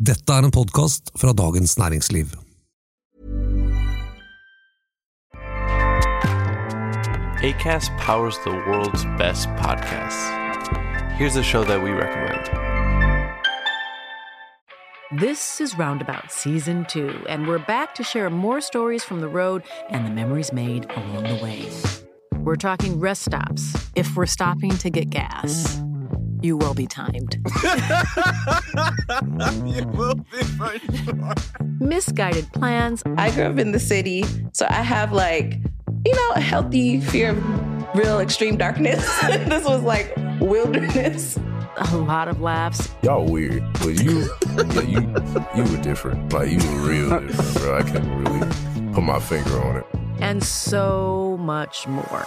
Dette er en podkast fra Dagens Næringsliv. ACAST powers the world's best podcasts. Here's a show that we recommend. This is Roundabout Season 2, and we're back to share more stories from the road and the memories made along the way. We're talking rest stops, if we're stopping to get gas. You will be timed. you will be for sure. Misguided plans, I grew up in the city, so I have like, you know, a healthy fear of real extreme darkness. this was like wilderness. a lot of laughs, Y'all weird, but you, yeah, you, you were different. Like you were real different, bro. I can't really put my finger on it. and so much more.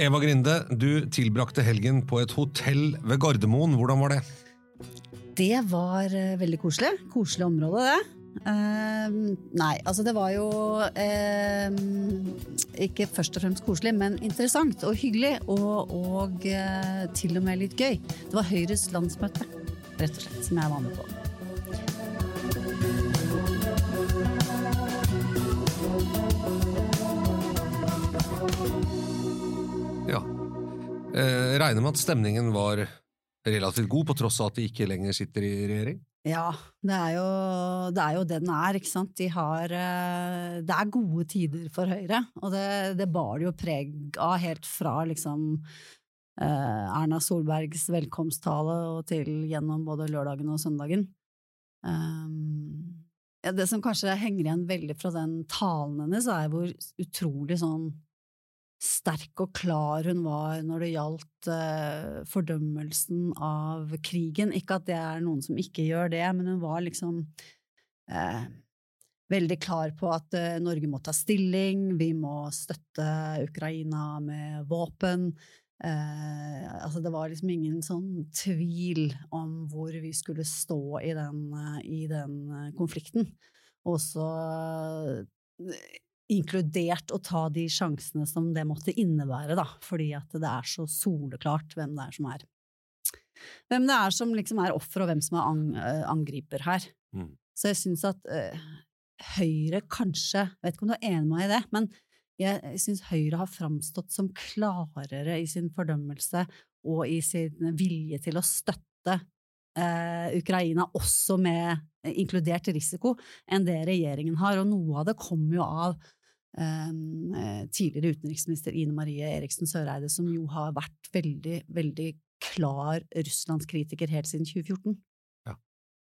Eva Grinde, du tilbrakte helgen på et hotell ved Gardermoen. Hvordan var det? Det var eh, veldig koselig. Koselig område, det. Uh, nei, altså det var jo uh, ikke først og fremst koselig, men interessant og hyggelig. Og, og uh, til og med litt gøy. Det var Høyres landsmøte, rett og slett, som jeg var med på. Eh, regner med at stemningen var relativt god, på tross av at de ikke lenger sitter i regjering? Ja, det er jo det er jo den er, ikke sant. De har eh, Det er gode tider for Høyre, og det, det bar det jo preg av helt fra liksom eh, Erna Solbergs velkomsttale og til gjennom både lørdagen og søndagen. Um, ja, det som kanskje henger igjen veldig fra den talen hennes, er hvor utrolig sånn sterk og klar hun var når det gjaldt uh, fordømmelsen av krigen. Ikke at det er noen som ikke gjør det, men hun var liksom uh, veldig klar på at uh, Norge må ta stilling, vi må støtte Ukraina med våpen. Altså det var liksom ingen sånn tvil om hvor vi skulle stå i den, i den konflikten. Og så eh, inkludert å ta de sjansene som det måtte innebære, da, fordi at det er så soleklart hvem det er som er hvem det er som liksom er offer, og hvem som er eh, angriper her. Mm. Så jeg syns at uh, Høyre kanskje Jeg vet ikke om du er enig med meg i det, men jeg, syns Høyre har framstått som klarere i sin fordømmelse og i sin vilje til å støtte uh, Ukraina, også med inkludert risiko, enn det regjeringen har. Og noe av det kommer jo av eh, tidligere utenriksminister Ine Marie Eriksen Søreide, som jo har vært veldig, veldig klar russlandskritiker helt siden 2014. Ja.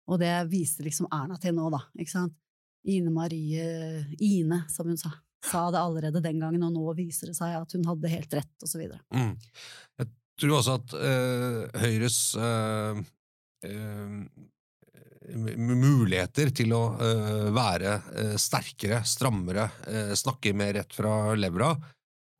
Og det viste liksom Erna til nå, da. ikke sant? Ine Marie Ine, som hun sa. Sa det allerede den gangen, og nå viser det seg at hun hadde helt rett, og så videre. Mm. Jeg tror også at øh, Høyres øh, eh, m- muligheter til å eh, være eh, sterkere, strammere, eh, snakke mer rett fra levra,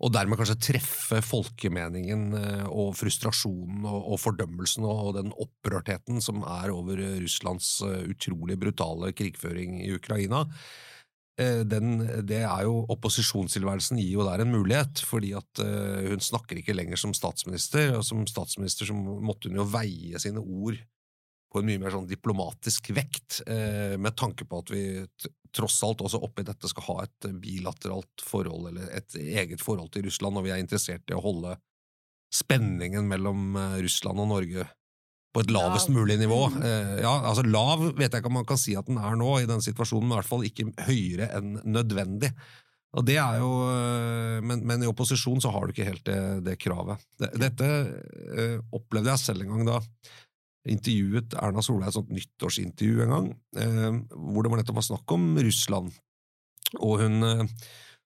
og dermed kanskje treffe folkemeningen og frustrasjonen og, fordømmelsen og, den opprørtheten som er over Russlands utrolig brutale krigføring i Ukraina. Den, det er jo Opposisjonstilværelsen gir jo der en mulighet, fordi at hun snakker ikke lenger som statsminister, og som statsminister så måtte hun jo veie sine ord på en mye mer sånn diplomatisk vekt, eh, med tanke på at vi tross alt også oppi dette skal ha et bilateralt forhold, eller et eget forhold til Russland, og vi er interessert i å holde spenningen mellom eh, Russland og Norge på et lavest Lav. mulig nivå. Eh, ja, altså Lav vet jeg ikke om man kan si at den er nå, i den situasjonen, men i hvert fall ikke høyere enn nødvendig. Og det er jo, men, men i opposisjon så har du ikke helt det, det kravet. Dette opplevde jeg selv en gang da intervjuet Erna Solberg et sånt nyttårsintervju en gang, eh, hvor det var nettopp var snakk om Russland. Og hun eh,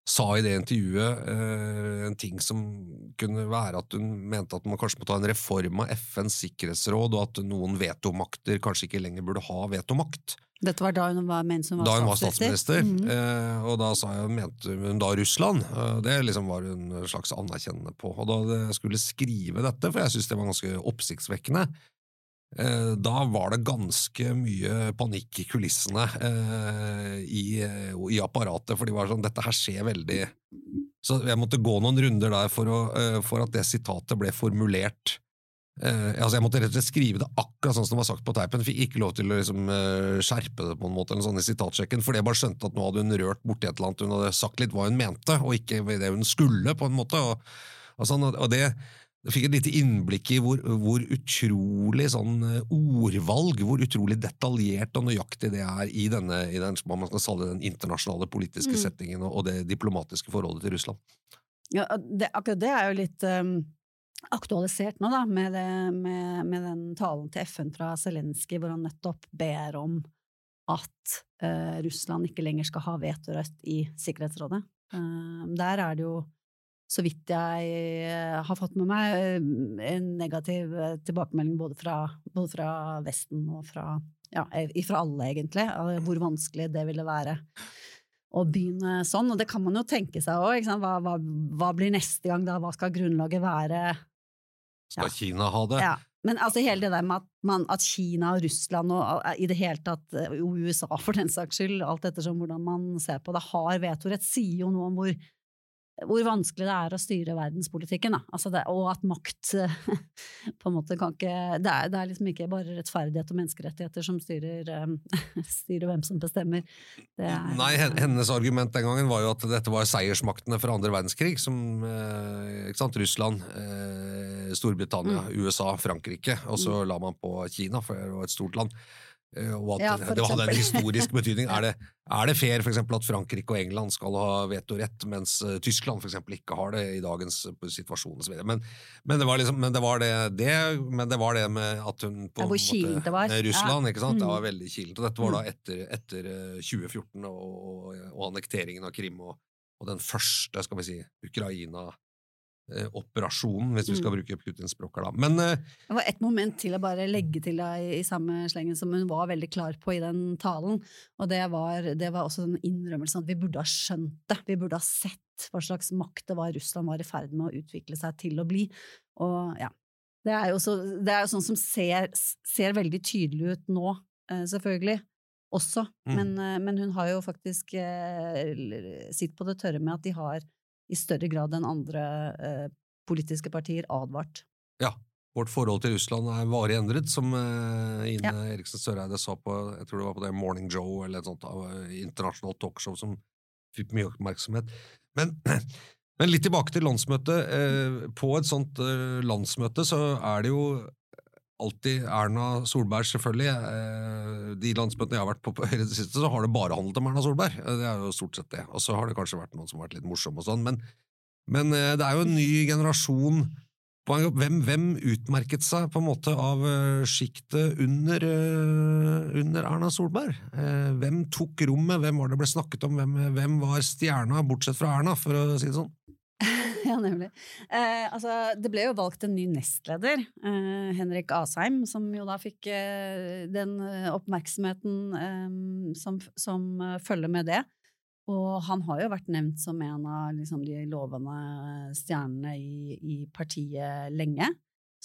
sa i det intervjuet eh, en ting som kunne være at hun mente at man kanskje må ta en reform av FNs sikkerhetsråd, og at noen vetomakter kanskje ikke lenger burde ha vetomakt. Dette var da hun var, mens hun var da hun var statsminister. Mm -hmm. Eh, og da sa jeg, mente hun da Russland. Eh, det liksom var hun en slags anerkjennende på. Og da jeg skulle skrive dette, for jeg syntes det var ganske oppsiktsvekkende, da var det ganske mye panikk i kulissene eh, i, i apparatet, for de var sånn Dette her skjer veldig Så jeg måtte gå noen runder der for, å, eh, for at det sitatet ble formulert. Uh, altså Jeg måtte rett og slett skrive det akkurat sånn som det var sagt på teipen. Fikk ikke lov til å liksom, uh, skjerpe det på en måte eller sånn i sitatsjekken, fordi jeg bare skjønte at nå hadde hun rørt borti et eller annet. Hun hadde sagt litt hva hun mente, og ikke det hun skulle, på en måte. Og, og, sånn, og det jeg fikk et lite innblikk i hvor, hvor utrolig sånn eh, ordvalg, hvor utrolig detaljert og nøyaktig det er i denne i den, man skal kalle den internasjonale politiske Mm. settingen og, og det diplomatiske forholdet til Russland. Ja, det, akkurat det er jo litt um, aktualisert nå, da, med, det, med, med den talen til FN fra Zelenskyj, hvor han nettopp ber om at uh, Russland ikke lenger skal ha vetorett i Sikkerhetsrådet. Uh, der er det jo, så vidt jeg eh, har fått med meg, eh, en negativ eh, tilbakemelding både fra, både fra Vesten og fra, ja, fra alle, egentlig, hvor vanskelig det ville være å begynne sånn, og det kan man jo tenke seg òg. Hva, hva, hva blir neste gang da? Hva skal grunnlaget være? Skal Ja. Kina ha det? Ja. Men altså hele det der med at, man, at Kina og Russland og i det hele tatt USA for den saks skyld, alt ettersom hvordan man ser på det, har vetorett, sier jo noe om hvor, hvor vanskelig det er å styre verdenspolitikken. Altså det, og at makt uh, på en måte kan ikke det er, det er liksom ikke bare rettferdighet og menneskerettigheter som styrer, um, styrer hvem som bestemmer. Er, Nei, hennes argument den gangen var jo at dette var seiersmaktene fra andre verdenskrig, som eh, sant, Russland, eh, Storbritannia, Mm. USA, Frankrike, og så la man på Kina, for det var et stort land. Eh, og at Ja, det hadde en historisk betydning. Er det, er det fair for eksempel, at Frankrike og England skal ha vetorett, mens eh, Tyskland for eksempel, ikke har det i dagens eh, situasjon? Men, men, det var liksom, men, det var det, det, men det var det med at hun på Ja, hvor en kilent det var. Russland, Russland, ikke sant? Det Mm. var veldig kilent. Og dette var da etter, etter eh, 2014 og, og, og annekteringen av Krim og, og den første, skal vi si, Ukraina-operasjonen, hvis vi skal Mm. bruke Putins språk her, da. Men eh, Det var ett moment til å bare legge til da, i, samme slengen som hun var veldig klar på i den talen, og det var, det var også den innrømmelsen at vi burde ha skjønt det, vi burde ha sett hva slags makt det var Russland var i ferd med å utvikle seg til å bli. Og ja, det er jo, så, det er jo sånn som ser, ser veldig tydelig ut nå, eh, selvfølgelig, også, Mm. men, eh, men hun har jo faktisk eh, sitt på det tørre med at de har i større grad enn andre eh, politiske partier advart. Ja, vårt forhold til Russland er varig endret, som eh, Ine Ja. Eriksen Søreide sa på jeg tror det var på det Morning Joe eller et sånt eh, internasjonalt talkshow som fikk mye oppmerksomhet. Men, men litt tilbake til landsmøtet. Eh, på et sånt landsmøte så er det jo alltid Erna Solberg, selvfølgelig. Eh, de landsmøtene jeg har vært på i det siste, så har det bare handlet om Erna Solberg. Eh, Det er jo stort sett det. Og så har det kanskje vært noen som har vært litt morsomme og sånn, men, men eh, det er jo en ny generasjon hvem, hvem utmerket seg på en måte av sjiktet under, under Erna Solberg? Hvem tok rommet, hvem var det ble snakket om, hvem, hvem var stjerna, bortsett fra Erna, for å si det sånn? Ja, nemlig. Eh, altså, det ble jo valgt en ny nestleder, eh, Henrik Asheim, som jo da fikk eh, den eh, oppmerksomheten eh, som, som eh, følger med det. Og han har jo vært nevnt som en av liksom, de lovende stjernene i, i partiet lenge.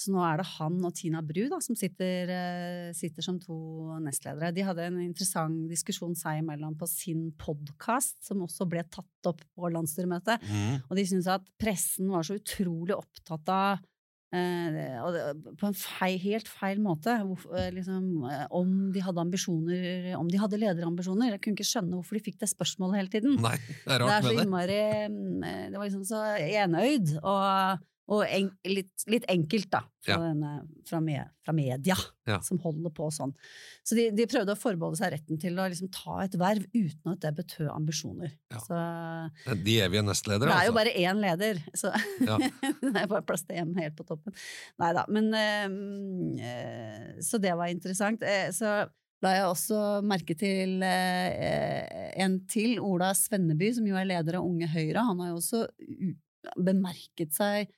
Så nå er det han og Tina Bru da, som sitter, eh, sitter som to nestledere. De hadde en interessant diskusjon seg imellom på sin podkast, som også ble tatt opp på landsstyremøtet. Og de syntes at pressen var så utrolig opptatt av eh, på en feil, helt feil måte. Eh, liksom, om de hadde ambisjoner, om de hadde lederambisjoner. Jeg kunne ikke skjønne hvorfor de fikk det spørsmålet hele tiden. Nei, det er Det er rart så innmari mm, Det var liksom så enøyd og, og en, litt, litt enkelt, da, fra, Ja. denne, fra, me, fra media, Ja. som holder på sånn. Så de, de prøvde å forbeholde seg retten til å liksom ta et verv uten at det betød ambisjoner. Ja. Så De evige nestledere, det er jo altså. bare én leder, så Ja. det er bare plass til én helt på toppen. Nei da, men øh, Så det var interessant. Eh, så la jeg også merke til eh, en til, Ola Svenneby, som jo er leder av Unge Høyre. Han har jo også bemerket seg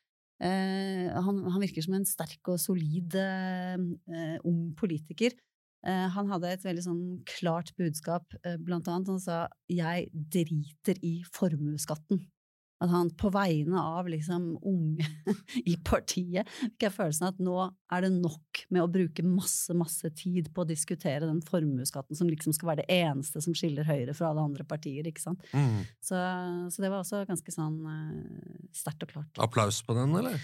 han, han virker som en sterk og solid eh, eh, ung politiker. Eh, han hadde et veldig sånn klart budskap, eh, blant annet. Han sa 'jeg driter i formuesskatten'. At han på vegne av liksom unge i partiet fikk jeg følelsen at nå er det nok med å bruke masse, masse tid på å diskutere den formuesskatten som liksom skal være det eneste som skiller Høyre fra alle andre partier, ikke sant. Mm. Så, så det var også ganske sånn uh, sterkt og klart. Applaus på den, eller?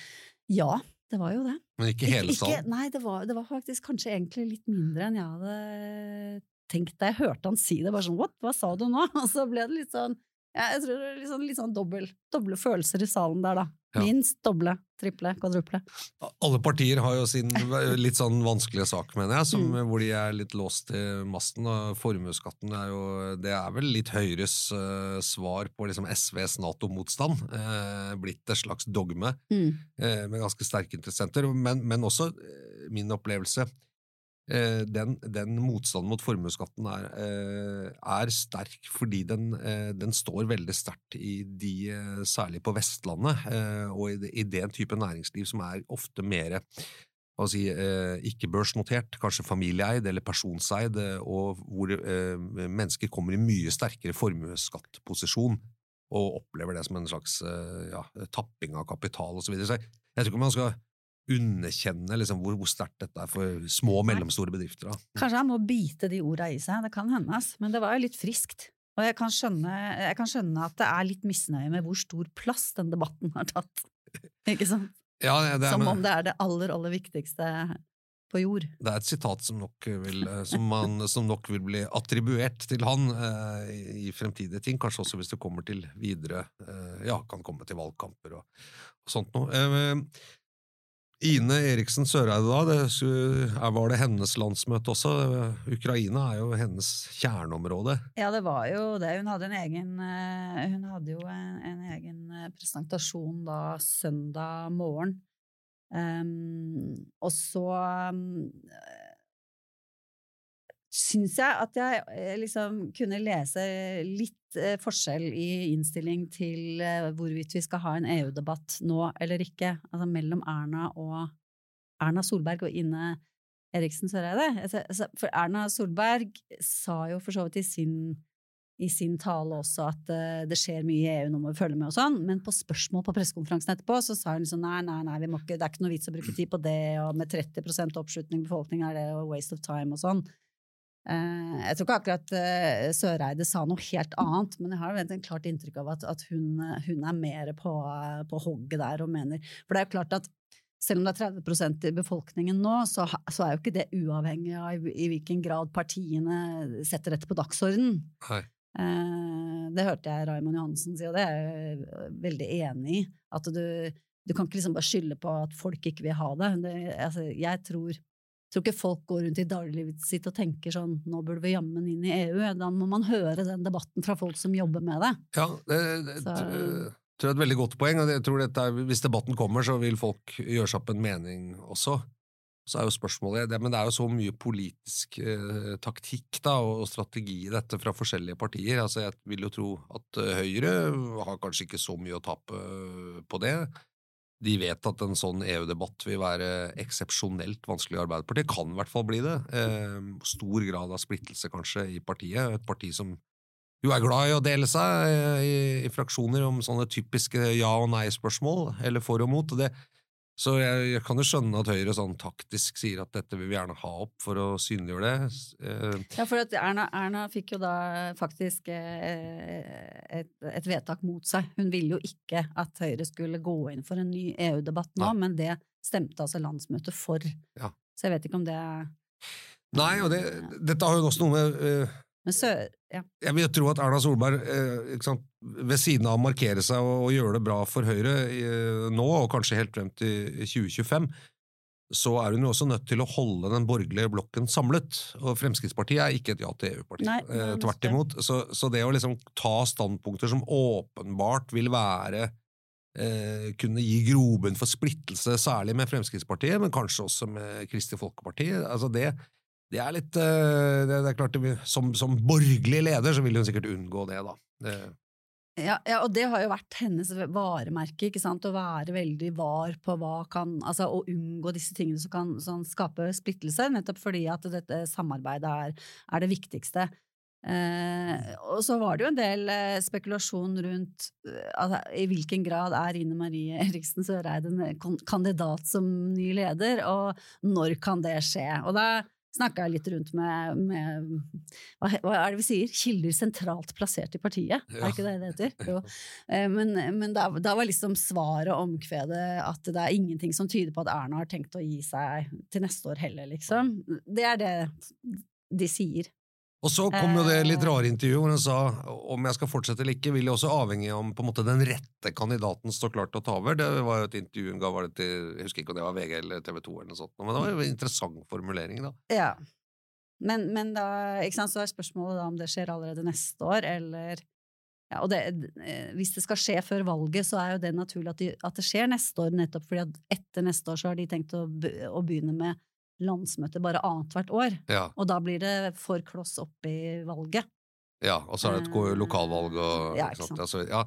Ja, det var jo det. Men ikke hele salen? Nei, det var, det var, faktisk kanskje egentlig litt mindre enn jeg hadde tenkt da jeg hørte han si det. Bare sånn what, hva sa du nå? Og så ble det litt sånn ja, jeg tror det er litt sånn, litt sånn dobbel, doble følelser i salen der, da. Ja. Minst doble, triple, kvadruple. Alle partier har jo sin litt sånn vanskelige sak, mener jeg, som, Mm. hvor de er litt låst til masten. og Formuesskatten er jo Det er vel litt Høyres uh, svar på liksom SVs Nato-motstand. Uh, blitt et slags dogme Mm. uh, med ganske sterke interessenter. Men, men også min opplevelse den, den motstanden mot formuesskatten er, eh, er sterk fordi den, eh, den står veldig sterkt i de, eh, særlig på Vestlandet, eh, og i, i den type næringsliv som er ofte mer si, eh, ikke børsnotert, kanskje familieeid eller personseid, eh, og hvor eh, mennesker kommer i mye sterkere formuesskattposisjon og opplever det som en slags eh, ja, tapping av kapital osv. Så, videre. jeg tror ikke man skal underkjenne liksom, hvor, hvor sterkt dette er for små og mellomstore bedrifter. Da. Kanskje han må bite de orda i seg, det kan hendes, men det var jo litt friskt. Og jeg kan, skjønne, jeg kan skjønne at det er litt misnøye med hvor stor plass den debatten har tatt. Ikke sant? Ja, det, er, Som om det er det aller, aller viktigste på jord. det er et sitat som nok vil, som man, som nok vil bli attribuert til han eh, i, i fremtidige ting, kanskje også hvis det kommer til videre eh, Ja, kan komme til valgkamper og, og sånt noe. Eh, Ine Eriksen Søreide, da, det, var det hennes landsmøte også? Ukraina er jo hennes kjerneområde. Ja, det var jo det. Hun hadde en egen eh, Hun hadde jo en, en egen eh, presentasjon da søndag morgen. Um, og så um, syns jeg at jeg eh, liksom kunne lese litt eh, forskjell i innstilling til eh, hvorvidt vi skal ha en EU-debatt nå eller ikke, altså mellom Erna og Erna Solberg og Ine Eriksen Søreide. Altså, altså, For Erna Solberg sa jo for så vidt i sin, i sin tale også at det skjer mye i EU, nå må vi følge med og sånn, men på spørsmål på pressekonferansen etterpå så sa hun sånn nei, nei, nei, vi må ikke, det er ikke noe vits å bruke tid på det, og med 30 oppslutning i befolkningen er det waste of time og sånn. Eh, jeg tror ikke akkurat eh, Søreide sa noe helt annet, men jeg har en et klart inntrykk av at, at hun, hun er mer på, på hogget der og mener For det er jo klart at selv om det er 30% i befolkningen nå, så, så er jo ikke det uavhengig av i, i hvilken grad partiene setter dette på dagsordenen. Eh, det hørte jeg Raymond Johansen si, og det er jeg veldig enig i. At du, du kan ikke liksom bare skylde på at folk ikke vil ha det. det altså, jeg tror, tror ikke folk går rundt i dagliglivet sitt og tenker sånn nå burde vi jammen inn i EU. Da må man høre den debatten fra folk som jobber med det. Ja, det, det Så- tror jeg er et veldig godt poeng. og jeg tror dette er, Hvis debatten kommer, så vil folk gjøre seg opp en mening også. Så er jo spørsmålet, det, Men det er jo så mye politisk eh, taktikk da, og strategi i dette fra forskjellige partier. Altså Jeg vil jo tro at eh, Høyre har kanskje ikke så mye å tape eh, på det. De vet at en sånn EU-debatt vil være eksepsjonelt vanskelig i Arbeiderpartiet. Kan i hvert fall bli det. Eh, stor grad av splittelse kanskje i partiet. Et parti som jo er glad i å dele seg eh, i, i fraksjoner om sånne typiske ja- og nei-spørsmål, eller for og mot. Det, så jeg, jeg kan jo skjønne at Høyre sånn taktisk sier at dette vil vi gjerne ha opp for å synliggjøre det. Eh, Ja, for at Erna, Erna fikk jo da faktisk eh, et, et vedtak mot seg. Hun ville jo ikke at Høyre skulle gå inn for en ny EU-debatt nå, ja. men det stemte altså landsmøtet for. Ja. Så jeg vet ikke om det Nei, og det, dette har jo også noe med Men sør... Ja. Jeg vil tro at Erna Solberg, eh, sant, ved siden av å markere seg og, og gjøre det bra for Høyre eh, nå, og kanskje helt frem til 2025, så er hun jo også nødt til å holde den borgerlige blokken samlet. Og Fremskrittspartiet er ikke et ja til EU-parti. Eh, tvert imot. Så, så det å liksom ta standpunkter som åpenbart vil være eh, kunne gi grobunn for splittelse, særlig med Fremskrittspartiet, men kanskje også med Kristelig Folkeparti, altså det, det er litt eh, det, er klart, som, som borgerlig leder så vil hun sikkert unngå det, da. Det, Ja, ja, og det har jo vært hennes varemerke, ikke sant, å være veldig var på hva kan Altså å unngå disse tingene som kan sånn, skape splittelse, nettopp fordi at dette samarbeidet er, er det viktigste. Eh, og så var det jo en del eh, spekulasjon rundt eh, altså, i hvilken grad er Ine Marie Eriksen Søreide en kandidat som ny leder, og når kan det skje? Og da snakka jeg litt rundt med, med hva, hva, er det vi sier? Kilder sentralt plassert i partiet, ja. er ikke det det heter? Jo. Eh, men, men da, da, var liksom svaret omkvedet at det er ingenting som tyder på at Erna har tenkt å gi seg til neste år heller, liksom. Det er det de sier. Og så kom jo det litt rare intervjuet hvor hun sa om jeg skal fortsette eller ikke, vil jo også avhenge av om på en måte den rette kandidaten står klar til å ta over. Det var jo et intervju hun ga, var det til, jeg husker ikke om det var VG eller TV 2 eller noe sånt, men det var jo en interessant formulering, da. Ja. Men, men da, ikke sant, så er spørsmålet da om det skjer allerede neste år, eller ja, og det, eh, Hvis det skal skje før valget, så er jo det naturlig at, de, at det skjer neste år, nettopp fordi at etter neste år så har de tenkt å, å begynne med landsmøte bare annethvert år. Ja. Og da blir det for kloss opp i valget. Ja, og så er det et eh, lokalvalg og ja, ikke sant. Altså, ja.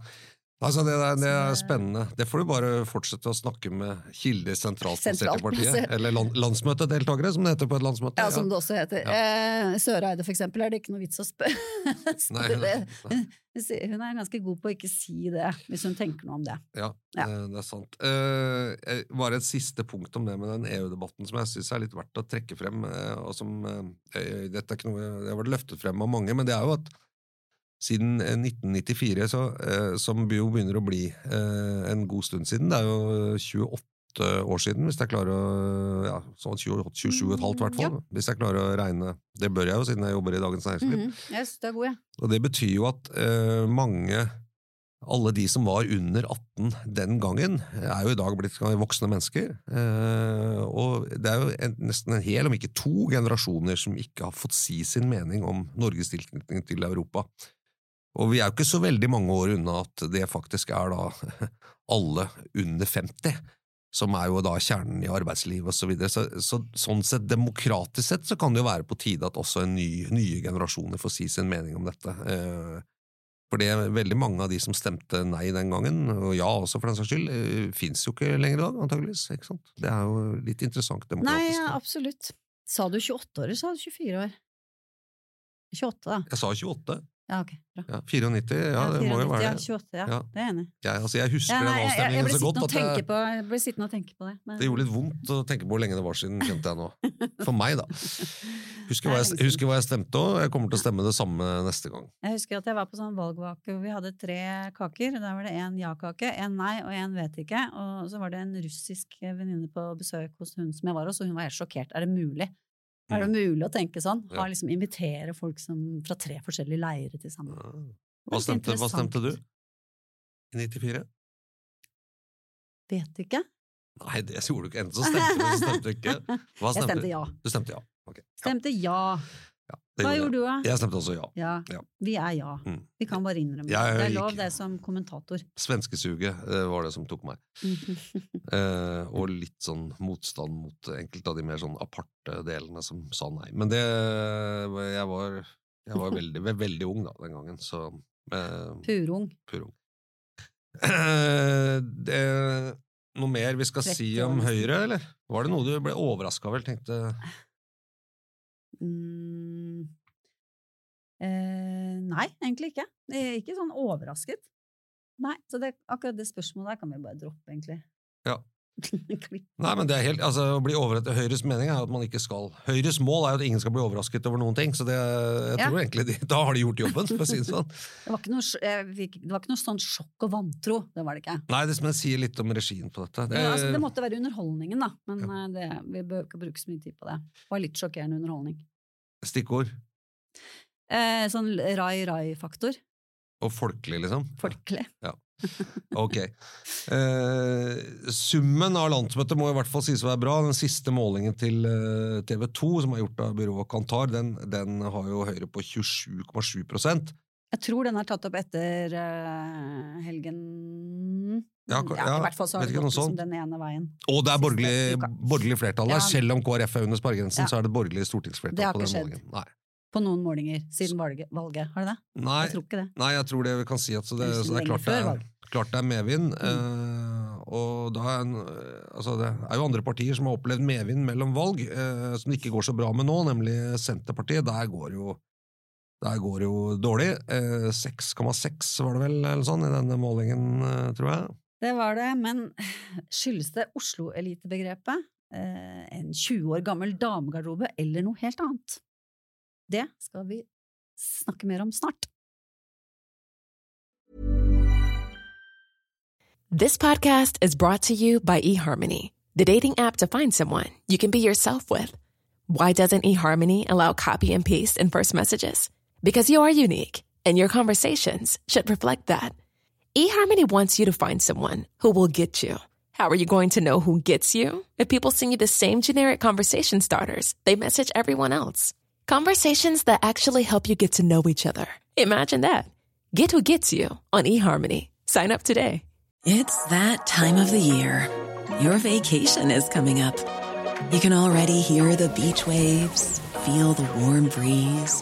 Altså, det, er, det, er, spennende. Det får du bare fortsette å snakke med kilder sentralt plassert i partiet. Eller land, landsmøtedeltakere, som det heter på et landsmøte. Ja, som det også heter. Ja. Eh, Søreide, for eksempel, er det ikke noe vits å spørre. hun er ganske god på å ikke si det, hvis hun tenker noe om det. Ja, ja. Eh, det er sant. Eh, bare et siste punkt om det med den EU-debatten som jeg syns er litt verdt å trekke frem. Eh, og som, eh, dette er ikke noe, Det har vært løftet frem av mange, men det er jo at siden 1994, eh, så, eh, som jo begynner å bli eh, en god stund siden. Det er jo 28 år siden, hvis jeg klarer å ja, sånn 27,5 i hvert fall. Ja. Hvis jeg klarer å regne. Det bør jeg jo, siden jeg jobber i Dagens Næringsliv. Mm -hmm. Yes, det er god, ja. Og det betyr jo at eh, mange alle de som var under 18 den gangen, er jo i dag blitt voksne mennesker. Eh, og det er jo en, nesten en hel, om ikke to, generasjoner som ikke har fått si sin mening om Norges tilknytning til Europa. Og vi er jo ikke så veldig mange år unna at det faktisk er da alle under 50, som er jo da kjernen i arbeidslivet osv. Så, videre. så så sånn sett, demokratisk sett, så kan det jo være på tide at også en ny, nye generasjoner får si sin mening om dette. Eh, for det er veldig mange av de som stemte nei den gangen, og ja også for den saks skyld, eh, fins jo ikke lenger i dag, antageligvis. Ikke sant? Det er jo litt interessant demokratisk. Nei, ja, absolutt. Sa du 28 år, eller sa du 24 år? 28, da. Jeg sa 28. Ja, ok. Bra. Ja, 94, ja, det må jo være det. Ja, 28, ja. ja. Det er enig i. Altså, jeg husker ja, nei, den avstemningen så godt at jeg, på, jeg ble sittende og tenke på det. Men... Det gjorde litt vondt å tenke på hvor lenge det var siden, kjente jeg nå. For meg, da. Husker hva jeg, husker hva jeg stemte òg, jeg kommer til å stemme det samme neste gang. Jeg husker at jeg var på sånn valgvake hvor vi hadde tre kaker. Der var det én ja-kake, én nei og én vet ikke. Og så var det en russisk venninne på besøk hos hun som jeg var hos, og hun var helt sjokkert. Er det mulig? Er det mm. mulig å tenke sånn? Ha, liksom, invitere folk som, fra tre forskjellige leirer til sammen. Hva stemte, hva stemte, du i 94? Vet ikke. Nei, det gjorde du ikke. Enten så stemte du, eller så stemte du ikke. Hva stemte? Jeg stemte ja. Du stemte ja. Okay. Stemte ja. Hva gjorde du, da? Jeg stemte også ja. ja. ja. Vi er ja. Mm. Vi kan bare innrømme det. Det er lov, det som kommentator. Svenskesuget eh, var det som tok meg. eh, og litt sånn motstand mot enkelte av de mer sånn aparte delene som sa nei. Men det Jeg var, jeg var veldig, veldig ung da, den gangen, så eh, Purung. Purung. Eh, det, noe mer vi skal si om Høyre, eller? Var det noe du ble overraska over? Tenkte Mm, eh, nei, egentlig ikke. Ikke sånn overrasket. Nei, så det, akkurat det spørsmålet der kan vi bare droppe, egentlig. Ja. Nei, men det er helt, altså, Å bli overrasket Høyres mening er at man ikke skal Høyres mål er jo at ingen skal bli overrasket over noen ting, så det, jeg ja. tror egentlig de, da har de gjort jobben, for å si det sånn. det, var noe, det, var ikke noe, sånn sjokk og vantro, det var det ikke. Nei, det, men sier litt om regien på dette. Det, ja, altså, det måtte være underholdningen, da, men ja. det, vi bør ikke bruke så mye tid på det. Det var litt sjokkerende underholdning. Stikkord? Eh, sånn rai-rai-faktor. Og folkelig, liksom? Folkelig. Ja. Ok. Eh, summen av landsmøtet må i hvert fall sies å være bra. Den siste målingen til eh, TV 2, som er gjort av byrået Kantar, den, den, har jo Høyre på 27,7 Jeg tror den er tatt opp etter uh, helgen ja, ja, I hvert fall så har det gått liksom den ene veien. Og det er borgerlig, borgerlig flertall der. Selv om KrF er under sperregrensen, så er det borgerlig stortingsflertall på den målingen. Nei. på noen målinger siden valget. valget. Har det det? Nei, Jeg tror ikke det. nei, jeg tror det vi kan si at så det, Det er så det er klart det er, klart det er medvind. Eh, og da er en, altså det er jo andre partier som har opplevd medvind mellom valg, uh, som det ikke går så bra med nå, nemlig Senterpartiet. Der går jo, der går det jo dårlig. Eh, 6,6 var det vel, eller sånn, i denne målingen, eh, tror jeg. Det var det, men skyldes det Oslo-elitebegrepet, eh, en 20 år gammel damegarderobe eller noe helt annet? Det skal vi snakke mer om snart. This podcast is brought to you by eHarmony, the dating app to find someone you can be yourself with. Why doesn't eHarmony allow copy and paste in first messages? Because you are unique, and your conversations should reflect that. eHarmony wants you to find someone who will get you. How are you going to know who gets you? If people send you the same generic conversation starters, they message everyone else. Conversations that actually help you get to know each other. Imagine that. Get who gets you on eHarmony. Sign up today. It's that time of the year. Your vacation is coming up. You can already hear the beach waves, feel the warm breeze,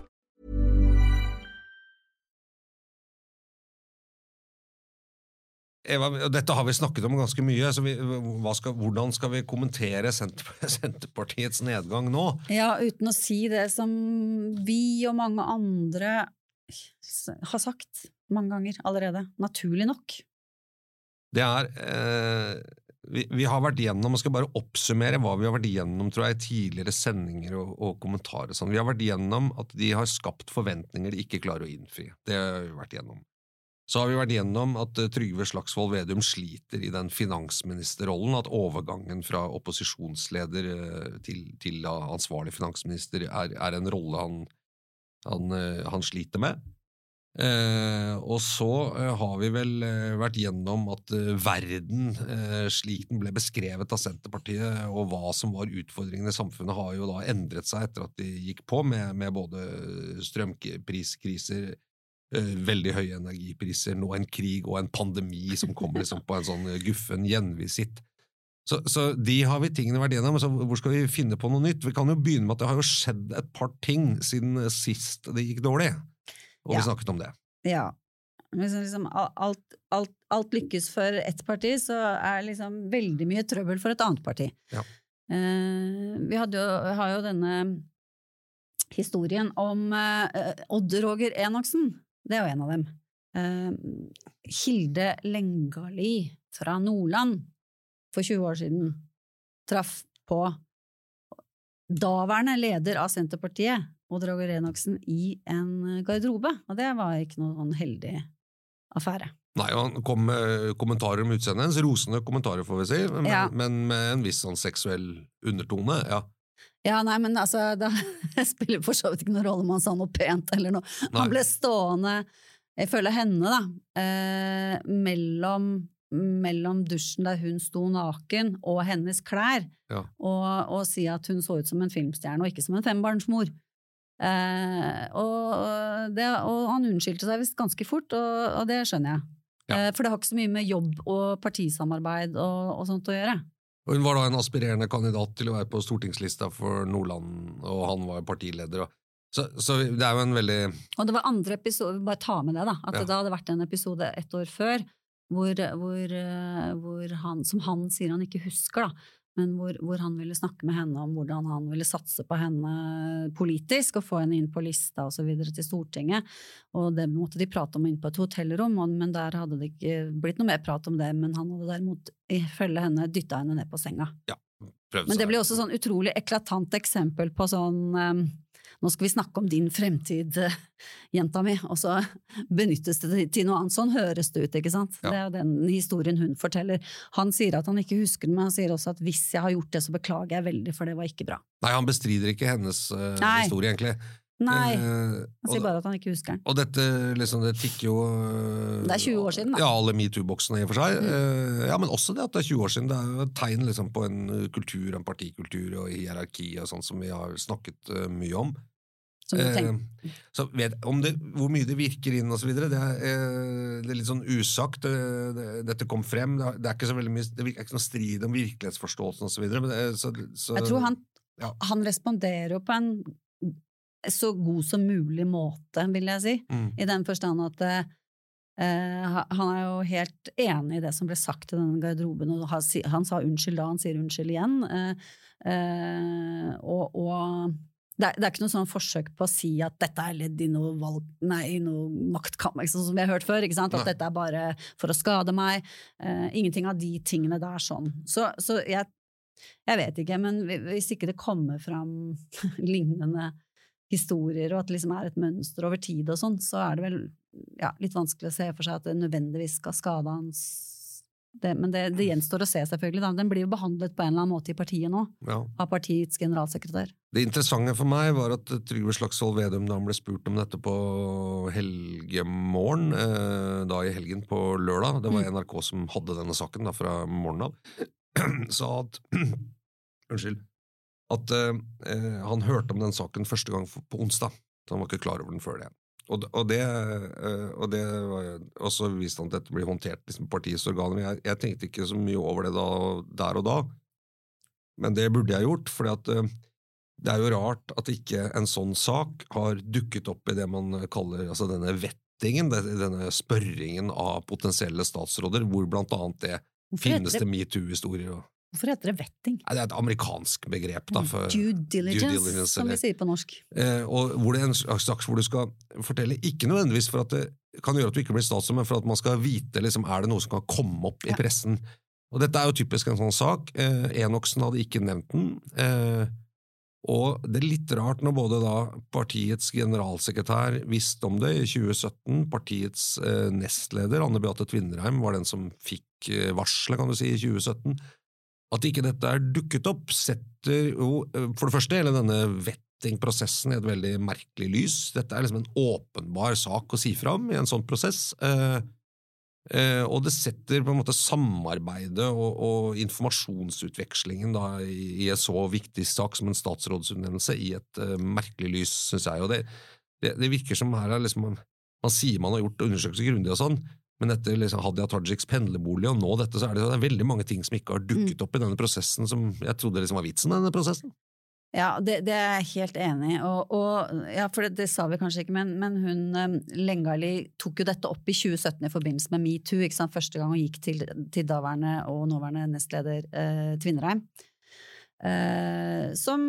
Eva, dette har vi snakket om ganske mye, så vi, skal, hvordan skal vi kommentere Senterpartiets nedgang nå? Ja, uten å si det som vi og mange andre har sagt mange ganger allerede. Naturlig nok. Det er eh, vi, vi har vært gjennom, og skal bare oppsummere hva vi har vært gjennom tror jeg, i tidligere sendinger og, og kommentarer. Sånn. Vi har vært gjennom at de har skapt forventninger de ikke klarer å innfri. Det har vi vært gjennom. Så har vi vært gjennom at uh, Trygve Slagsvold Vedum sliter i den finansministerrollen, at overgangen fra opposisjonsleder uh, til, til ansvarlig finansminister er, er en rolle han, han, uh, han sliter med. Eh, og så eh, har vi vel eh, vært gjennom at eh, verden, eh, slik den ble beskrevet av Senterpartiet, og hva som var utfordringene i samfunnet, har jo da endret seg etter at de gikk på med, med både strømpriskriser, eh, veldig høye energipriser, nå en krig og en pandemi som kommer liksom på en sånn eh, guffen gjenvisitt. Så, så de har vi tingene vært gjennom, så hvor skal vi finne på noe nytt? Vi kan jo begynne med at det har jo skjedd et par ting siden sist det gikk dårlig. Og Ja. vi snakket om det. Ja. Liksom alt, alt, alt lykkes for ett parti, så er liksom veldig mye trøbbel for et annet parti. Ja. Eh, vi jo, har jo denne historien om eh, Odd Roger Enoksen. Det er jo en av dem. Eh, Hilde Lengali fra Nordland for 20 år siden traff på daværende leder av Senterpartiet, Odd Roger Enoksen, i en garderobe. Og det var ikke noe sånn heldig affære. Nei, Han kom med kommentarer om utseendet hennes, rosende kommentarer, får vi si, men, Ja. men med en viss sånn seksuell undertone. ja. Ja, nei, men altså, det spiller for så vidt ikke noen rolle om han sa noe pent eller noe. Nei. Han ble stående, ifølge henne, da, eh, mellom, mellom dusjen der hun sto naken, og hennes klær, Ja. og, og si at hun så ut som en filmstjerne, og ikke som en fembarnsmor. Eh, og, det, og han unnskyldte seg visst ganske fort, og, og det skjønner jeg. Eh, for det har ikke så mye med jobb og partisamarbeid og, og sånt å gjøre. Og Hun var da en aspirerende kandidat til å være på stortingslista for Nordland, og han var partileder. Og, så, så det er jo en veldig Og det var andre episode, bare ta med det, da. At Ja. det hadde vært en episode et år før hvor, hvor, eh, hvor han, som han sier han ikke husker, da, men hvor, hvor, han ville snakke med henne om hvordan han ville satse på henne politisk, og få henne inn på lista videre til Stortinget. Og det måtte de prate om inn på et hotellrom, men der hadde det ikke blitt noe mer prat om det. Men han hadde derimot ifølge henne dytta henne ned på senga. Ja, men det blir også sånn utrolig eklatant eksempel på sånn um, nå skal vi snakke om din fremtid, eh, jenta mi, og så benyttes det til noe annet. Sånn høres det ut, ikke sant? Ja. Det er jo den historien hun forteller. Han sier at han ikke husker det, men han sier også at hvis jeg har gjort det, så beklager jeg veldig, for det var ikke bra. Nei, han bestrider ikke hennes uh, historie, egentlig. Nei, han sier bare at han ikke husker den. Og dette liksom, det tikker jo Det er 20 år siden, da. Ja, alle metoo-boksene i og for seg. Mm. Ja, men også det at det er 20 år siden. Det er jo et tegn liksom, på en kultur, en partikultur og hierarki og sånn som vi har snakket mye om. Eh, så vet, om det, hvor mye det virker inn osv., det, er, eh, det er litt sånn usagt. Det, dette kom frem. Det, er ikke så veldig mye, det er ikke noe strid om virkelighetsforståelsen osv. Jeg tror han, ja. han responderer jo på en så god som mulig måte, vil jeg si. Mm. I den forstand at eh, han er jo helt enig i det som ble sagt i denne garderoben, og han sa unnskyld da, han sier unnskyld igjen. Eh, eh, og, og det er, det er, ikke noe sånn forsøk på å si at dette er ledd i noe, valg, nei, noe maktkamp, liksom, som vi har hørt før. At nei. dette er bare for å skade meg. Uh, ingenting av de tingene der sånn. Så, så jeg, jeg, vet ikke, men hvis ikke det kommer fram lignende historier, og at det liksom er et mønster over tid og sånn, så er det vel ja, litt vanskelig å se for seg at det nødvendigvis skal skade hans det, men det, det, gjenstår å se, selvfølgelig. Da. Den blir jo behandlet på en eller annen måte i partiet nå, ja. av partiets generalsekretær. Det interessante for meg var at Trygve Slagsvold Vedum, da han ble spurt om dette på helgemorgen, eh, da i helgen på lørdag, det var mm. NRK som hadde denne saken da, fra morgenen av, sa at Unnskyld. At eh, han hørte om den saken første gang på onsdag. Så han var ikke klar over den før det. Og, og, det, eh, og, det og så viste han at dette blir håndtert liksom, partiets organer. Jeg, jeg, tenkte ikke så mye over det da, der og da, men det burde jeg gjort. For eh, det er jo rart at ikke en sånn sak har dukket opp i det man kaller altså denne vettingen, denne spørringen av potensielle statsråder, hvor blant annet det finnes det metoo-historier. Hvorfor heter det vetting? Det er et amerikansk begrep. Da, due, diligence, due, diligence, som vi sier på norsk. Eh, og hvor det er en slags hvor du skal fortelle, ikke nødvendigvis for at det kan gjøre at du ikke blir statsråd, men for at man skal vite liksom, er det noe som kan komme opp i pressen. Og dette er jo typisk en sånn sak. Eh, Enoksen hadde ikke nevnt den. Eh, og det er litt rart når både da partiets generalsekretær visste om det i 2017, partiets eh, nestleder Anne Beate Tvinnereim var den som fikk eh, varselet, kan du si, i 2017 at ikke dette er dukket opp, setter jo eh, for det første hele denne vettingprosessen i et veldig merkelig lys. Dette er liksom en åpenbar sak å si fram i en sånn prosess. Eh, eh, og det setter på en måte samarbeidet og, og informasjonsutvekslingen da, i, en så viktig sak som en statsrådsutnevnelse i et merkelig lys, syns jeg. Og det, det, det, virker som her er liksom, man sier man har gjort undersøkelser grundig og sånn, men etter liksom Hadia Tajiks pendlerbolig og nå dette, så er det, det er veldig mange ting som ikke har dukket mm. opp i denne prosessen som jeg trodde liksom var vitsen med denne prosessen. Ja, det, det, er jeg helt enig i. Og, og, ja, for det, det, sa vi kanskje ikke, men, men hun um, Lengali tok jo dette opp i 2017 i forbindelse med metoo. Første gang hun gikk til, til daværende og nåværende nestleder eh, Tvinnereim. Eh, som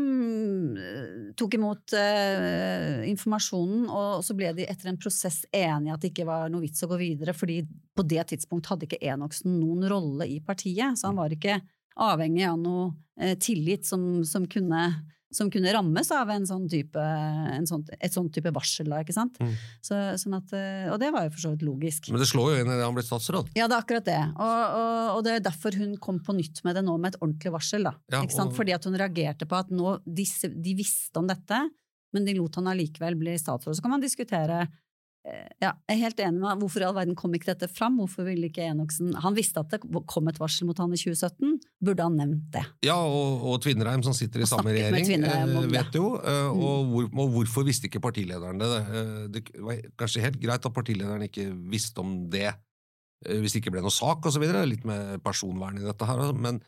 eh, tok imot eh, informasjonen, og så ble de etter en prosess enige at det ikke var noe vits å gå videre, fordi på det tidspunkt hadde ikke Enoksen noen rolle i partiet, så han var ikke avhengig av noe eh, tillit som, som kunne som kunne rammes av en sånn type, en sånn, et sånn type varsel. Da, ikke sant? Mm. Så, sånn at, eh, og det var jo for så vidt logisk. Men det slår jo inn i det han ble statsråd. Ja, det er akkurat det. Og, og, og, det er derfor hun kom på nytt med det nå, med et ordentlig varsel. Da, ja, ikke sant? Fordi at hun reagerte på at nå, disse, de visste om dette, men de lot han allikevel bli statsråd. Så kan man diskutere ja, jeg er helt enig med Hvorfor i all verden kom ikke dette fram? Hvorfor ville ikke Enoksen Han visste at det kom et varsel mot han i 2017. Burde han nevnt det? Ja, og, og Tvinnereim, som sitter i samme regjering, eh, vet jo. Eh, mm. Og, hvor, og, hvorfor visste ikke partilederen det? Det var kanskje helt greit at partilederen ikke visste om det hvis det ikke ble noe sak osv. Litt med personvern i dette her. Altså. Men,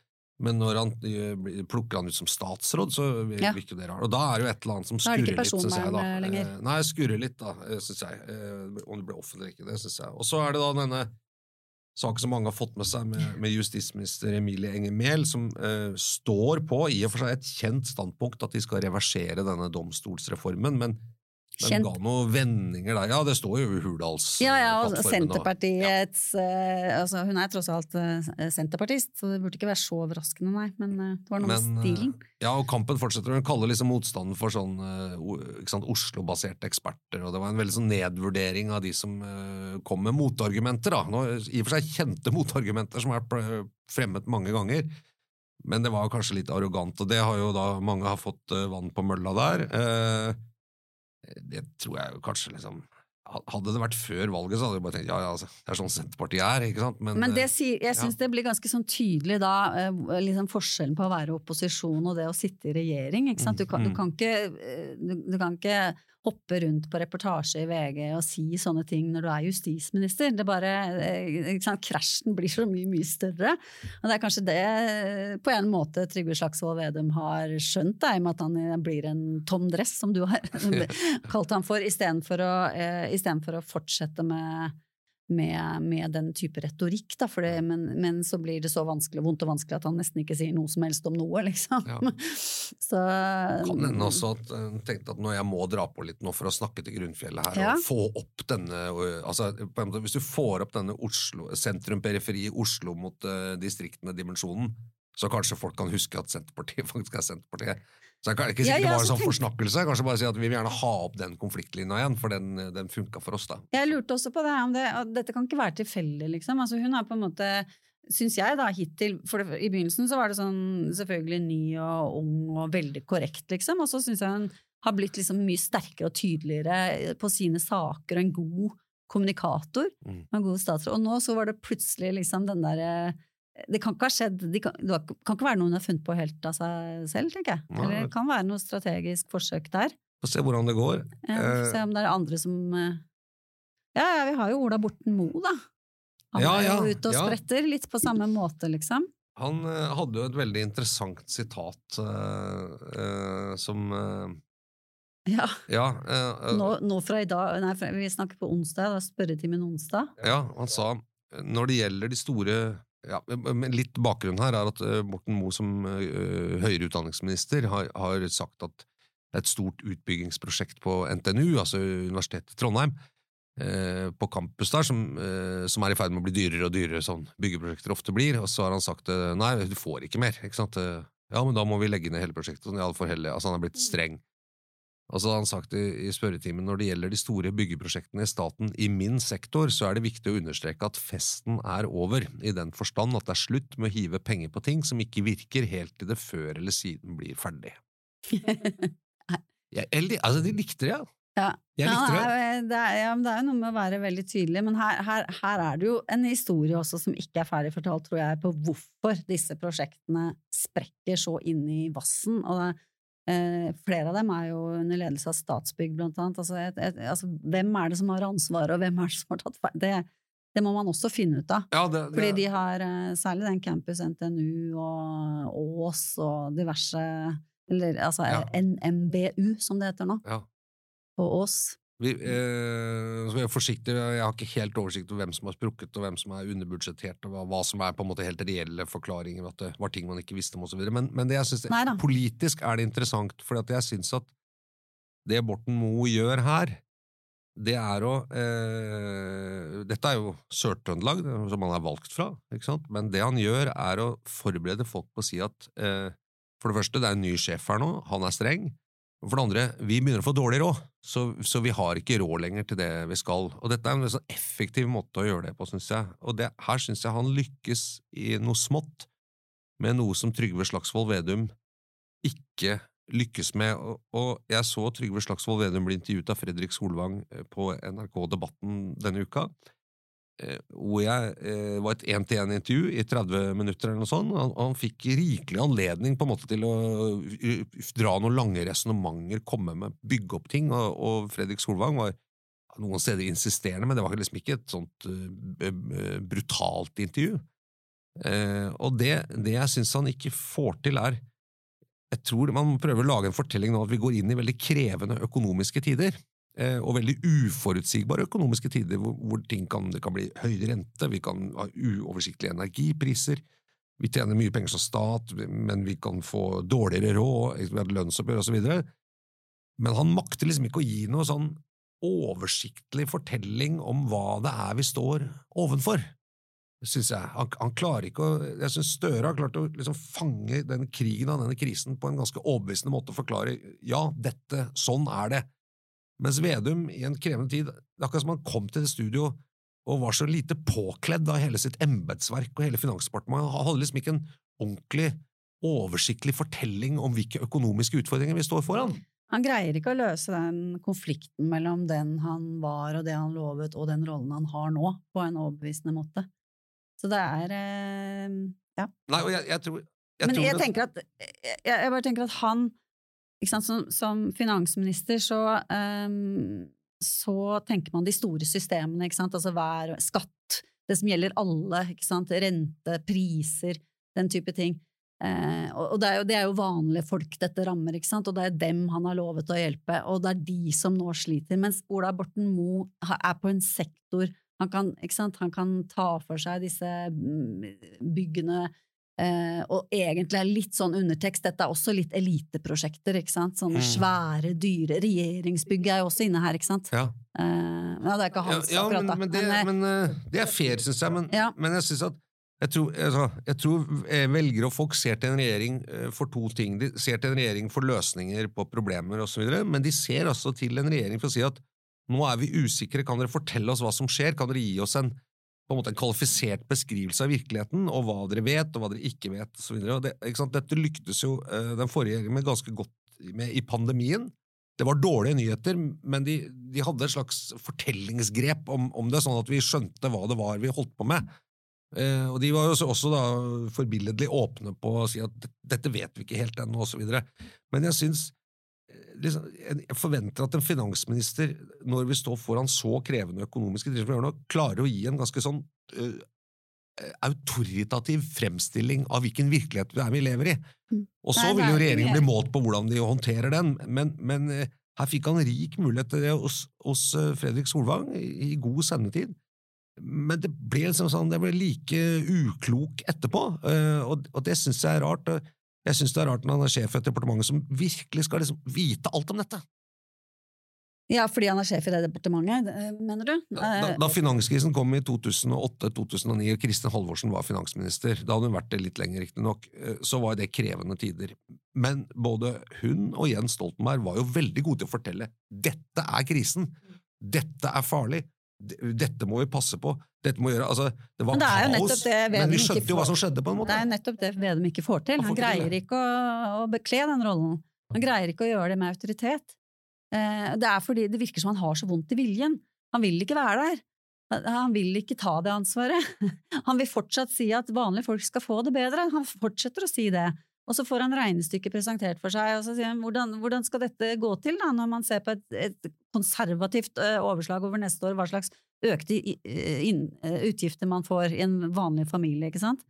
men når han eh, plukker han ut som statsråd, så virker ja. det rart. Og da er det jo et eller annet som skurrer litt, syns jeg. da. Lenger. Eh, nei, skurrer litt, da, eh, syns jeg. Om det blir offentlig eller ikke, det syns jeg. Og så er det da denne saken som mange har fått med seg, med, med justisminister Emilie Enger Mehl, som uh, står på i og for seg et kjent standpunkt at de skal reversere denne domstolsreformen, men, Kjent. ga noen vendinger der. Ja, det står jo i Hurdals Ja, ja, og plattformen, Senterpartiets eh, altså Hun er tross alt uh, senterpartist, så det burde ikke være så overraskende, nei. Men uh, det var noe med stilen. eh, Ja, og kampen fortsetter. Hun kaller liksom motstanden for sånn eh, Oslo-baserte eksperter, og det var en veldig sånn nedvurdering av de som eh, kom med motargumenter. da. Nå, I og for seg kjente motargumenter som har fremmet mange ganger, men det var kanskje litt arrogant, og det har jo da mange har fått eh, vann på mølla der. Eh, det tror jeg kanskje liksom Hadde det vært før valget, så hadde jeg bare tenkt ja, ja, altså, det er sånn Senterpartiet er, ikke sant? Men, det eh, sier, jeg ja. det blir ganske sånn tydelig da, eh, liksom forskjellen på å være opposisjon og det å sitte i regjering. Ikke sant? Du, kan, du, Mm. kan ikke, eh, du, du kan ikke hoppe rundt på reportasje i VG og si sånne ting når du er justisminister. Det bare, eh? Krasjen blir så mye, mye større. Og det er kanskje det eh, på en måte Trygve Slagsvold Vedum har skjønt, da, i og med at han eh, blir en Tom Dress, som du har kalt ham for, istedenfor å, eh, istedenfor å fortsette med med, med den type retorikk, da, det, men, men så blir det så vanskelig, vondt og vanskelig at han nesten ikke sier noe som helst om noe, liksom. Så Kan hende også at hun tenkte at når jeg må dra på litt nå for å snakke til Grunnfjellet her, Ja. og få opp denne altså, måte, Hvis du får opp denne Oslo, sentrum-periferi Oslo mot uh, distriktene-dimensjonen, så kanskje folk kan huske at Senterpartiet faktisk er Senterpartiet. Så det er ikke Ja, sikkert det ja, var en sånn tenk- forsnakkelse. Kanskje bare si at vi vil gjerne ha opp den konfliktlinja igjen, for den, den funka for oss, da. Jeg lurte også på det, om det at dette kan ikke være tilfeldig, liksom. Altså, hun har på en måte Syns jeg da hittil For det, i begynnelsen så var det sånn selvfølgelig ny og ung og veldig korrekt, liksom. Og så syns jeg hun har blitt liksom mye sterkere og tydeligere på sine saker og en god kommunikator. Mm. En god statsråd. Og nå så var det plutselig liksom den derre det kan ikke ha skjedd, de kan, det kan ikke være noe hun har funnet på helt av seg selv, tenker jeg. Eller det kan være noe strategisk forsøk der. Få se hvordan det går. Ja, Eh, se om det er andre som eh, Ja, ja, vi har jo Ola Borten Moe, da. Han Ja, er jo ja, ute og ja. spretter, litt på samme måte, liksom. Han eh, hadde jo et veldig interessant sitat uh, uh, som uh, Ja. Ja, Nå, nå fra i dag Nei, vi snakker på onsdag, da spørretimen onsdag. Ja, han sa når det gjelder de store ja, men Litt bakgrunn her er at eh, Morten Moe som eh, høyere utdanningsminister har, har sagt at det er et stort utbyggingsprosjekt på NTNU, altså Universitetet i Trondheim, eh, på campus der, som, som er i ferd med å bli dyrere og dyrere, sånn byggeprosjekter ofte blir. Og så har han sagt nei, du får ikke mer. ikke sant? Ja, men da må vi legge ned hele prosjektet. Sånn, ja, for hele, altså Han er blitt streng. Og så han sagt i, i spørretimen når det gjelder de store byggeprosjektene i staten i min sektor, så er det viktig å understreke at festen er over, i den forstand at det er slutt med å hive penger på ting som ikke virker helt til det før eller siden blir ferdig. ja, eller, altså, de likte det, ja. Ja. Jeg likte det. Ja, det, er, ja, det er jo noe med å være veldig tydelig, men her, her, her er det jo en historie også som ikke er ferdig fortalt, tror jeg, på hvorfor disse prosjektene sprekker så inn i vassen. Og det, eh, flere av dem er jo under ledelse av Statsbygg, blant annet. Altså, et, et, altså, hvem er det som har ansvaret, og hvem er det som har tatt feil? Det, det må man også finne ut av. Ja, det, det, Fordi de har eh, særlig den campus NTNU og Ås og diverse Eller altså Ja. NMBU, som det heter nå, ja. på Ås. Vi, eh, så vi er forsiktige, jeg har ikke helt oversikt over hvem som har sprukket, og hvem som er underbudsjettert, og hva, hva som er på en måte helt reelle forklaringer, at det var ting man ikke visste om, og så. Men, men det jeg synes, politisk er det interessant, for jeg syns at det Borten Moe gjør her, det er å eh, Dette er jo Sør-Trøndelag, som han er valgt fra, ikke sant? men det han gjør, er å forberede folk på å si at eh, for det første, det er en ny sjef her nå, han er streng. For det andre, vi begynner å få dårlig råd, så, så vi har ikke råd lenger til det vi skal. Og dette er en sånn effektiv måte å gjøre det på, syns jeg. Og det, her syns jeg han lykkes i noe smått, med noe som Trygve Slagsvold Vedum ikke lykkes med. Og, og jeg så Trygve Slagsvold Vedum bli intervjuet av Fredrik Solvang eh, på NRK Debatten denne uka. Eh, Hvor jeg eh, var et én-til-én-intervju i 30 minutter eller noe sånt. Han, han fikk rikelig anledning på en måte til å uh, dra noen lange resonnementer, komme med, bygge opp ting, og, og Fredrik Solvang var noen steder insisterende, men det var liksom ikke et sånt brutalt intervju. Eh, og det, det jeg syns han ikke får til, er jeg tror man prøver å lage en fortelling nå at vi går inn i veldig krevende økonomiske tider. Eh, og veldig uforutsigbare økonomiske tider, hvor, hvor kan, det kan bli høy rente, vi kan ha uoversiktlige energipriser, vi tjener mye penger som stat, men vi kan få dårligere råd, vi har lønnsoppgjør osv. Men han makter liksom ikke å gi noe sånn oversiktlig fortelling om hva det er vi står ovenfor synes jeg. Han, han, klarer ikke å Jeg syns Støre har klart å liksom fange den krigen og denne krisen på en ganske overbevisende måte og forklare ja, dette, sånn er det. Mens Vedum, i en krevende tid, akkurat som han kom til det studio og var så lite påkledd av hele sitt embetsverk og hele Finansdepartementet. Han hadde liksom ikke en ordentlig, oversiktlig fortelling om hvilke økonomiske utfordringer vi står foran. Han greier ikke å løse den konflikten mellom den han var og det han lovet, og den rollen han har nå, på en overbevisende måte. Så det er eh, Ja. Nei, og jeg, jeg tror jeg Men jeg det- tenker at jeg, jeg bare tenker at han som, som finansminister så um, så tenker man de store systemene, altså hver skatt, det som gjelder alle, rente, priser, den type ting. Eh, og det, er jo, det er jo vanlige folk dette rammer, og det er dem han har lovet å hjelpe, og det er de som nå sliter. Mens Ola Borten Moe er på en sektor han kan, han kan ta for seg disse mm, byggene Eh, og egentlig er litt sånn undertekst, dette er også litt eliteprosjekter, ikke sant? Sånne Mm. svære, dyre Regjeringsbygget er jo også inne her, ikke sant? Ja. Eh, ja, det er ikke hans ja, akkurat, men, da. men, det, Men, eh, men uh, det er fair, syns jeg. Men, men jeg synes at jeg tror, altså, jeg tror velgere og folk ser til en regjering for to ting. De ser til en regjering for løsninger på problemer osv., men de ser også til en regjering for å si at nå er vi usikre, kan dere fortelle oss hva som skjer? Kan dere gi oss en, på en måte en kvalifisert beskrivelse av virkeligheten, og hva dere vet, og hva dere ikke vet, osv. Det, ikke? Dette lyktes jo eh, den forrige regjeringen ganske godt med i pandemien. Det var dårlige nyheter, men de, de hadde et slags fortellingsgrep om, om det, sånn at vi skjønte hva det var vi holdt på med. Eh, og de var jo også, også da forbilledlig åpne på å si at "Dette- vet vi ikke helt ennå, osv. Men jeg syns liksom, jeg forventer at en finansminister, når vi står foran så krevende økonomiske tider klarer å gi en ganske sånn uh, autoritativ fremstilling av hvilken virkelighet det er vi lever i. Og så vil jo er- regjeringen bli målt på hvordan de håndterer den, men, men eh, her fikk han rik mulighet til det hos, hos Fredrik Solvang i, i god sendetid. Men det ble, liksom sånn, det ble like uklok etterpå, og, og det syns jeg er rart. Jeg syns det er rart når han er sjef i et departement som virkelig skal liksom vite alt om dette. ja, fordi han er sjef i det departementet, eh, mener du? Da, Eh, da finanskrisen kom i 2008-2009, og Kristin Halvorsen var finansminister, da hadde hun vært det litt lenger riktignok, eh, så var det krevende tider. Men både hun og Jens Stoltenberg var jo veldig gode til å fortelle dette er krisen, dette er farlig, dette må vi passe på, dette må gjøre Altså, det var Men det er jo kaos, det men vi skjønte jo hva som skjedde, på en Det er jo nettopp det Vedum ikke får til. Han får ikke til greier ikke å, å bekle den rollen. Han greier ikke å gjøre det med autoritet. Eh, det er fordi det virker som han har så vondt i viljen. Han vil ikke være der. Han vil ikke ta det ansvaret. Han vil fortsatt si at vanlige folk skal få det bedre. Han fortsetter å si det. Og så får han regnestykket presentert for seg, og så sier han hvordan, hvordan skal dette gå til da, når man ser på et, et konservativt overslag over neste år, hva slags økte utgifter man får i en vanlig familie, ikke sant?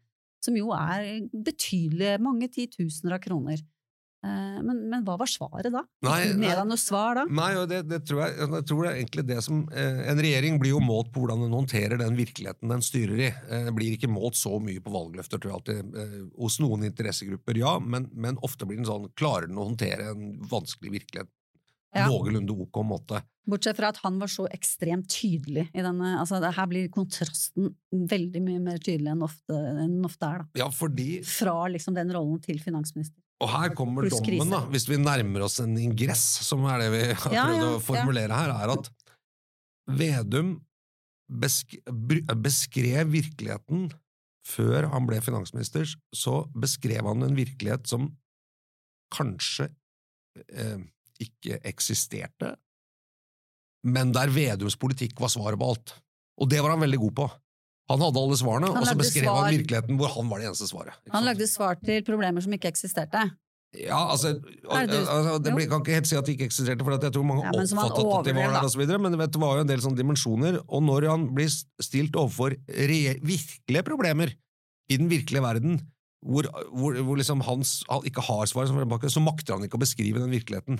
Som jo er betydelige, mange titusener av kroner. Eh, Men, men hva var svaret da? Nei, mer av noe svar da? Nei, det, det tror jeg, jeg tror det er egentlig det som eh, En regjering blir jo målt på hvordan den håndterer den virkeligheten den styrer i. Den blir ikke målt så mye på valgløfter, tror jeg alltid. Eh, hos noen interessegrupper, ja, men, men ofte blir den sånn Klarer den å håndtere en vanskelig virkelighet Ja. noenlunde ok måte? Bortsett fra at han var så ekstremt tydelig i denne altså det, Her blir kontrasten veldig mye mer tydelig enn ofte, enn ofte er, da. Ja, fordi Fra liksom den rollen til finansminister. Og her kommer Pluss dommen, da, hvis vi nærmer oss en ingress, som er det vi har Ja, prøvd ja, å formulere her, er at Vedum besk beskrev virkeligheten før han ble finansminister, så beskrev han en virkelighet som kanskje eh, ikke eksisterte, men der Vedums politikk var svaret på alt. Og det var han veldig god på. Han hadde alle svarene, og så beskrev svar- han virkeligheten hvor han var det eneste svaret. Han lagde svar til problemer som ikke eksisterte. Ja, altså, det altså det ble, kan ikke helt si at det ikke eksisterte, for jeg tror mange Ja, oppfattet at de var der, og så videre, men vet, det var jo en del sånne dimensjoner, og når han blir stilt overfor virkelige problemer i den virkelige verden, hvor, hvor, hvor liksom hans, han ikke har svar, så makter han ikke å beskrive den virkeligheten.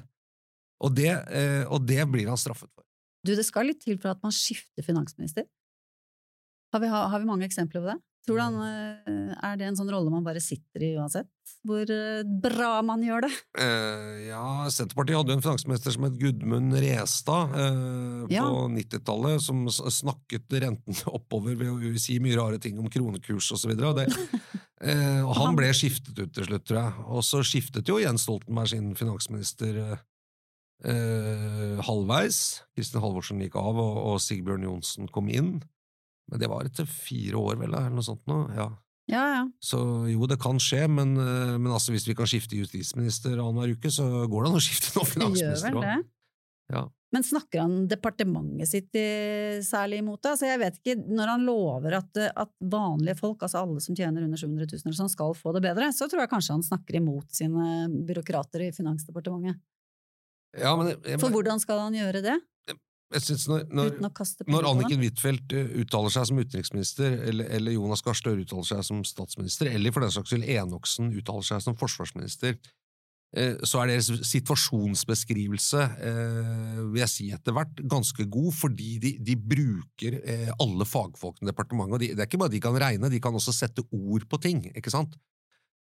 Og det, eh, og det blir han straffet for. Du, det skal litt til for at man skifter finansminister. Har vi, har vi mange eksempler på det? Tror du han, eh, Er det en sånn rolle man bare sitter i uansett? Hvor eh, bra man gjør det? Eh, ja, Senterpartiet hadde jo en finansminister som het Gudmund Restad eh, Ja. på 90-tallet, som snakket renten oppover ved å si mye rare ting om kronekurs osv. Eh, og han ble skiftet ut til slutt, tror jeg. Og så skiftet jo Jens Stoltenberg sin finansminister eh, eh, halvveis. Kristin Halvorsen gikk av, og, og Sigbjørn Johnsen kom inn. Men det var etter fire år, vel, eller noe sånt nå. Ja. Ja, ja. Så jo, det kan skje, men, eh, men altså, hvis vi kan skifte justisminister annenhver uke, så går det an å skifte gjør finansminister det. Ja. Men snakker han departementet sitt i, særlig imot det? Altså jeg vet ikke, Når han lover at, at vanlige folk, altså alle som tjener under 700 000, eller sånn, skal få det bedre, så tror jeg kanskje han snakker imot sine byråkrater i Finansdepartementet. Ja, men jeg, jeg, For hvordan skal han gjøre det? Når, når, når Anniken? Huitfeldt eh, uttaler seg som utenriksminister, eller, eller Jonas Gahr Støre uttaler seg som statsminister, eller for den saks skyld Enoksen uttaler seg som forsvarsminister, eh, så er deres situasjonsbeskrivelse, eh, vil jeg si etter hvert, ganske god, fordi de, de bruker alle fagfolkene i departementet. og de, Det er ikke bare de kan regne, de kan også sette ord på ting, ikke sant?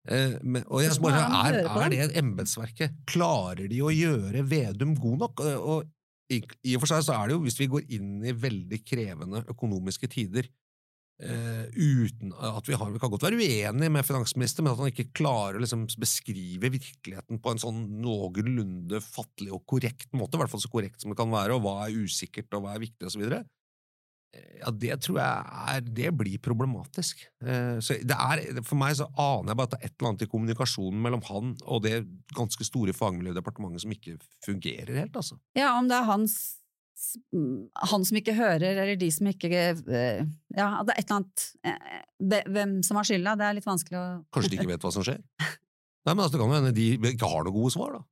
Men, og jeg spør, er er, det er embetsverket? Klarer de å gjøre Vedum god nok? Og i, I og for seg så er det jo, hvis vi går inn i veldig krevende økonomiske tider, eh, uten at vi har Vi kan godt være uenige med finansministeren, men at han ikke klarer å liksom beskrive virkeligheten på en sånn noenlunde fattelig og korrekt måte, i hvert fall så korrekt som det kan være, og hva er usikkert, og hva er viktig. Eh, Ja, det tror jeg er Det blir problematisk. Eh, Så det er, for meg så aner jeg bare at det er et eller annet i kommunikasjonen mellom han og det ganske store fagmiljøet i departementet som ikke fungerer helt, altså. Ja, om det er hans mm, han som ikke hører, eller de som ikke eh, Ja, det er et eller annet eh, Hvem som har skylda, det er litt vanskelig å Kanskje de ikke vet hva som skjer? Nei, men altså, Det kan jo hende de ikke har noen gode svar, da.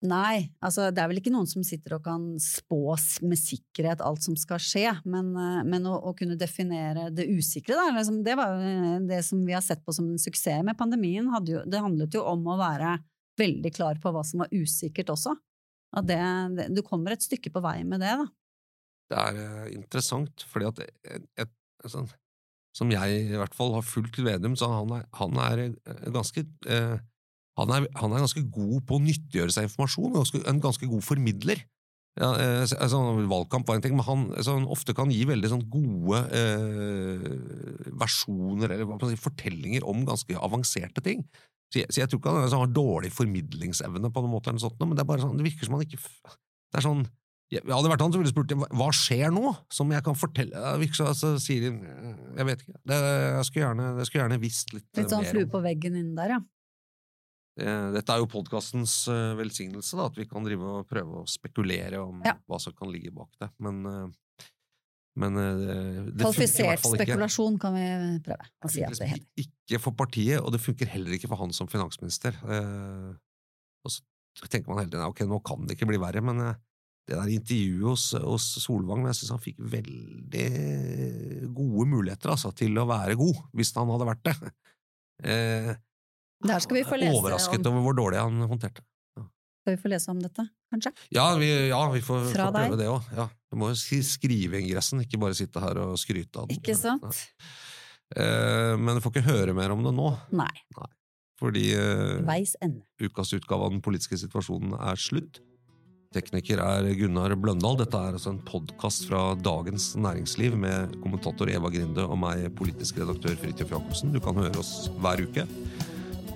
Nei, altså det er vel ikke noen som sitter og kan spå med sikkerhet alt som skal skje, men, eh, men å, å kunne definere det usikre, da, liksom, det var eh, det som vi har sett på som en suksess med pandemien. Jo, det handlet jo om å være veldig klar på hva som var usikkert også. At det, det, du kommer et stykke på vei med det, da. Det er eh, interessant, fordi at et, et, sånn, som jeg i hvert fall har fulgt Vedum, så han er, han er ganske eh, han, er, han er ganske god på å nyttiggjøre seg informasjon, ganske, en ganske god formidler. Ja, eh, altså, valgkamp var en ting, men han altså, ofte kan gi veldig sånn gode eh, versjoner, eller si, fortellinger om ganske avanserte ting. Så jeg, så jeg tror ikke han altså, har dårlig formidlingsevne på noen måte, eller sånt, men det, er bare sånn, det virker som han ikke Det er sånn jeg jeg hadde vært han som ville spurt hva skjer nå, som jeg kan fortelle Det virker som altså, sier Jeg vet ikke. Det, jeg skulle gjerne, jeg skulle gjerne visst litt, Litt sånn mer flue på veggen innen der, ja. Eh, Dette er jo podkastens velsignelse, da, at vi kan drive og prøve å spekulere om Ja. hva som kan ligge bak det. Men, eh, men eh, det, det Kvalifisert spekulasjon kan vi prøve å si at det heter. Ikke for partiet, og det funker heller ikke for han som finansminister. Eh, og så tenker man hele tiden ok, nå kan det ikke bli verre, men eh, det der intervjuet hos, hos Solvang jeg synes han fikk veldig gode muligheter altså, til å være god, hvis han hadde vært det. Der skal vi få lese overrasket om, over hvor dårlig han håndterte. skal vi få lese om dette, kanskje? Ja, vi, ja, vi får, får prøve deg? det òg. Ja. Vi må jo sk- skrive ingressen, ikke bare sitte her og skryte av den. Ikke sant? Eh, men du får ikke høre mer om det nå. Nei. Fordi eh, ukas utgave av Den politiske situasjonen er slutt. Tekniker er Gunnar Bløndal. Dette er altså en podkast fra Dagens Næringsliv med kommentator Eva Grinde og meg, politisk redaktør Fridtjof Jacobsen. Du kan høre oss hver uke.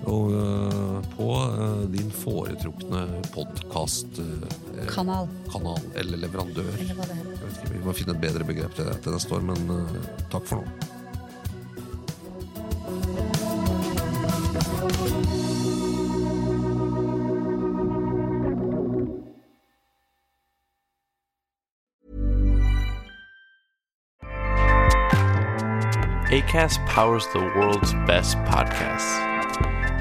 Og øh, på øh, din foretrukne podkastkanal Kanal. kanal eller leverandør. Eller hva det heter. Jeg vet ikke, vi må finne et bedre begrep til det til neste år, men takk for nå. ACAST powers the world's best podcasts.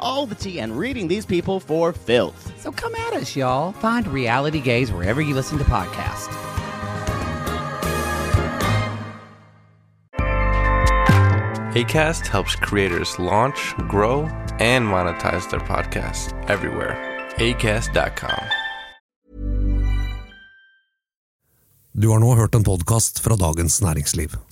all the tea and reading these people for filth. So come at us, y'all. Find Reality Gaze wherever you listen to podcasts. ACAST helps creators launch, grow, and monetize their podcasts everywhere. ACAST.com. Du har nå hørt en podkast fra Dagens Næringsliv.